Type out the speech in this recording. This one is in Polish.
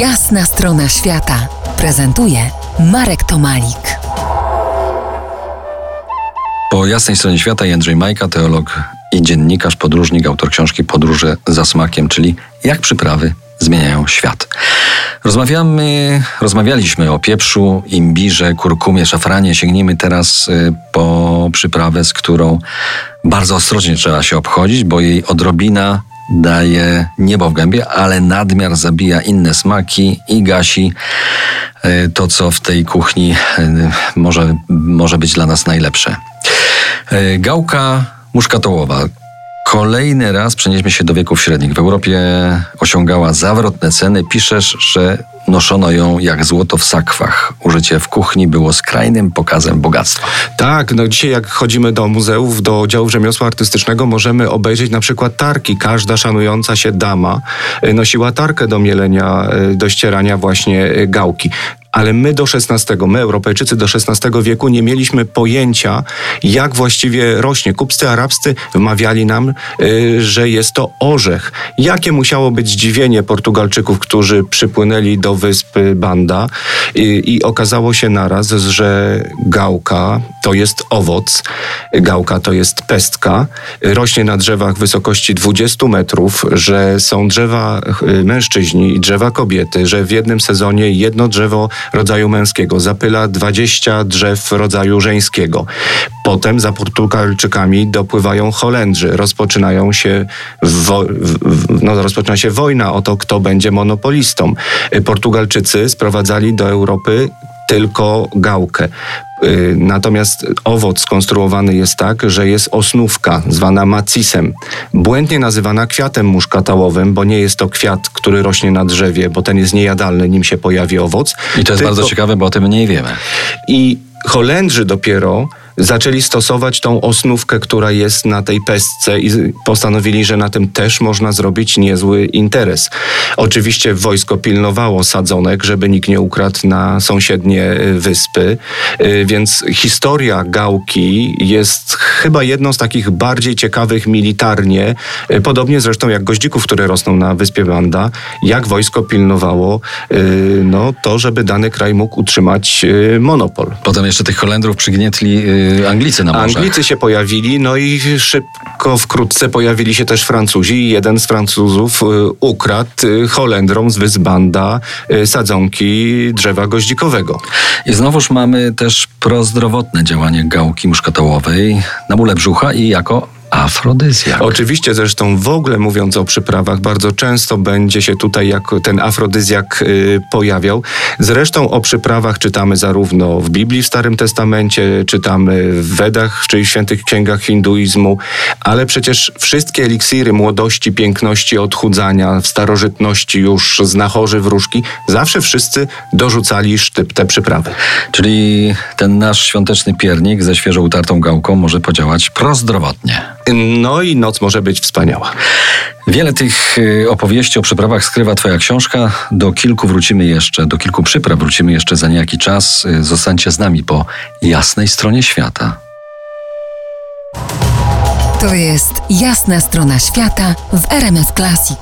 Jasna strona świata prezentuje Marek Tomalik. Po jasnej stronie świata Jędrzej Majka, teolog i dziennikarz, podróżnik, autor książki Podróże za smakiem, czyli jak przyprawy zmieniają świat. Rozmawiamy, rozmawialiśmy o pieprzu, imbirze, kurkumie, szafranie. Sięgnijmy teraz y, po przyprawę, z którą bardzo ostrożnie trzeba się obchodzić, bo jej odrobina daje niebo w gębie, ale nadmiar zabija inne smaki i gasi y, to, co w tej kuchni y, może, może być dla nas najlepsze. Gałka muszkatołowa Kolejny raz przenieśmy się do wieków średnich. W Europie osiągała zawrotne ceny. Piszesz, że noszono ją jak złoto w sakwach. Użycie w kuchni było skrajnym pokazem bogactwa. Tak, no dzisiaj jak chodzimy do muzeów, do działów rzemiosła artystycznego, możemy obejrzeć na przykład tarki. Każda szanująca się dama y, nosiła tarkę do mielenia, y, do ścierania właśnie y, gałki ale my do XVI, my Europejczycy do XVI wieku nie mieliśmy pojęcia, jak właściwie rośnie. Kupcy arabscy wmawiali nam, y, że jest to orzech. Jakie musiało być zdziwienie Portugalczyków, którzy przypłynęli do wyspy Banda i, i okazało się naraz, że gałka to jest owoc, gałka to jest pestka, rośnie na drzewach wysokości 20 metrów, że są drzewa y, mężczyźni i drzewa kobiety, że w jednym sezonie jedno drzewo rodzaju męskiego, zapyla 20 drzew rodzaju żeńskiego. Potem za Portugalczykami dopływają Holendrzy, rozpoczynają się wo- no, rozpoczyna się wojna o to, kto będzie monopolistą. Portugalczycy sprowadzali do Europy tylko gałkę. Y, natomiast owoc skonstruowany jest tak, że jest osnówka zwana macisem, błędnie nazywana kwiatem muszkatałowym, bo nie jest to kwiat, który rośnie na drzewie, bo ten jest niejadalny, nim się pojawi owoc. I to jest tylko... bardzo ciekawe, bo o tym mniej wiemy. I Holendrzy dopiero zaczęli stosować tą osnówkę, która jest na tej pestce i postanowili, że na tym też można zrobić niezły interes. Oczywiście wojsko pilnowało sadzonek, żeby nikt nie ukradł na sąsiednie y, wyspy, y, więc historia gałki jest chyba jedną z takich bardziej ciekawych militarnie, y, podobnie zresztą jak goździków, które rosną na wyspie Banda, jak wojsko pilnowało no, to, żeby dany kraj mógł utrzymać monopol. Potem jeszcze tych Holendrów przygnietli Anglicy na morzach. Anglicy się pojawili, no i szybko, wkrótce pojawili się też Francuzi jeden z Francuzów y, ukradł y, Holendrom z Wyzbanda y, sadzonki drzewa goździkowego. I znowuż mamy też prozdrowotne działanie gałki muszkatołowej na bóle brzucha i jako Afrodyzjak. Oczywiście, zresztą w ogóle mówiąc o przyprawach, bardzo często będzie się tutaj jako ten afrodyzjak y, pojawiał. Zresztą o przyprawach czytamy zarówno w Biblii w Starym Testamencie, czytamy w Wedach, czyli świętych księgach hinduizmu, ale przecież wszystkie eliksiry młodości, piękności, odchudzania, w starożytności już znachorzy, wróżki, zawsze wszyscy dorzucali sztyp te przyprawy. Czyli ten nasz świąteczny piernik ze świeżo utartą gałką może podziałać prozdrowotnie. No i noc może być wspaniała. Wiele tych y, opowieści o przyprawach skrywa Twoja książka. Do kilku wrócimy jeszcze, do kilku przypraw wrócimy jeszcze za niejaki czas. Y, zostańcie z nami po jasnej stronie świata. To jest jasna strona świata w RMS Classic.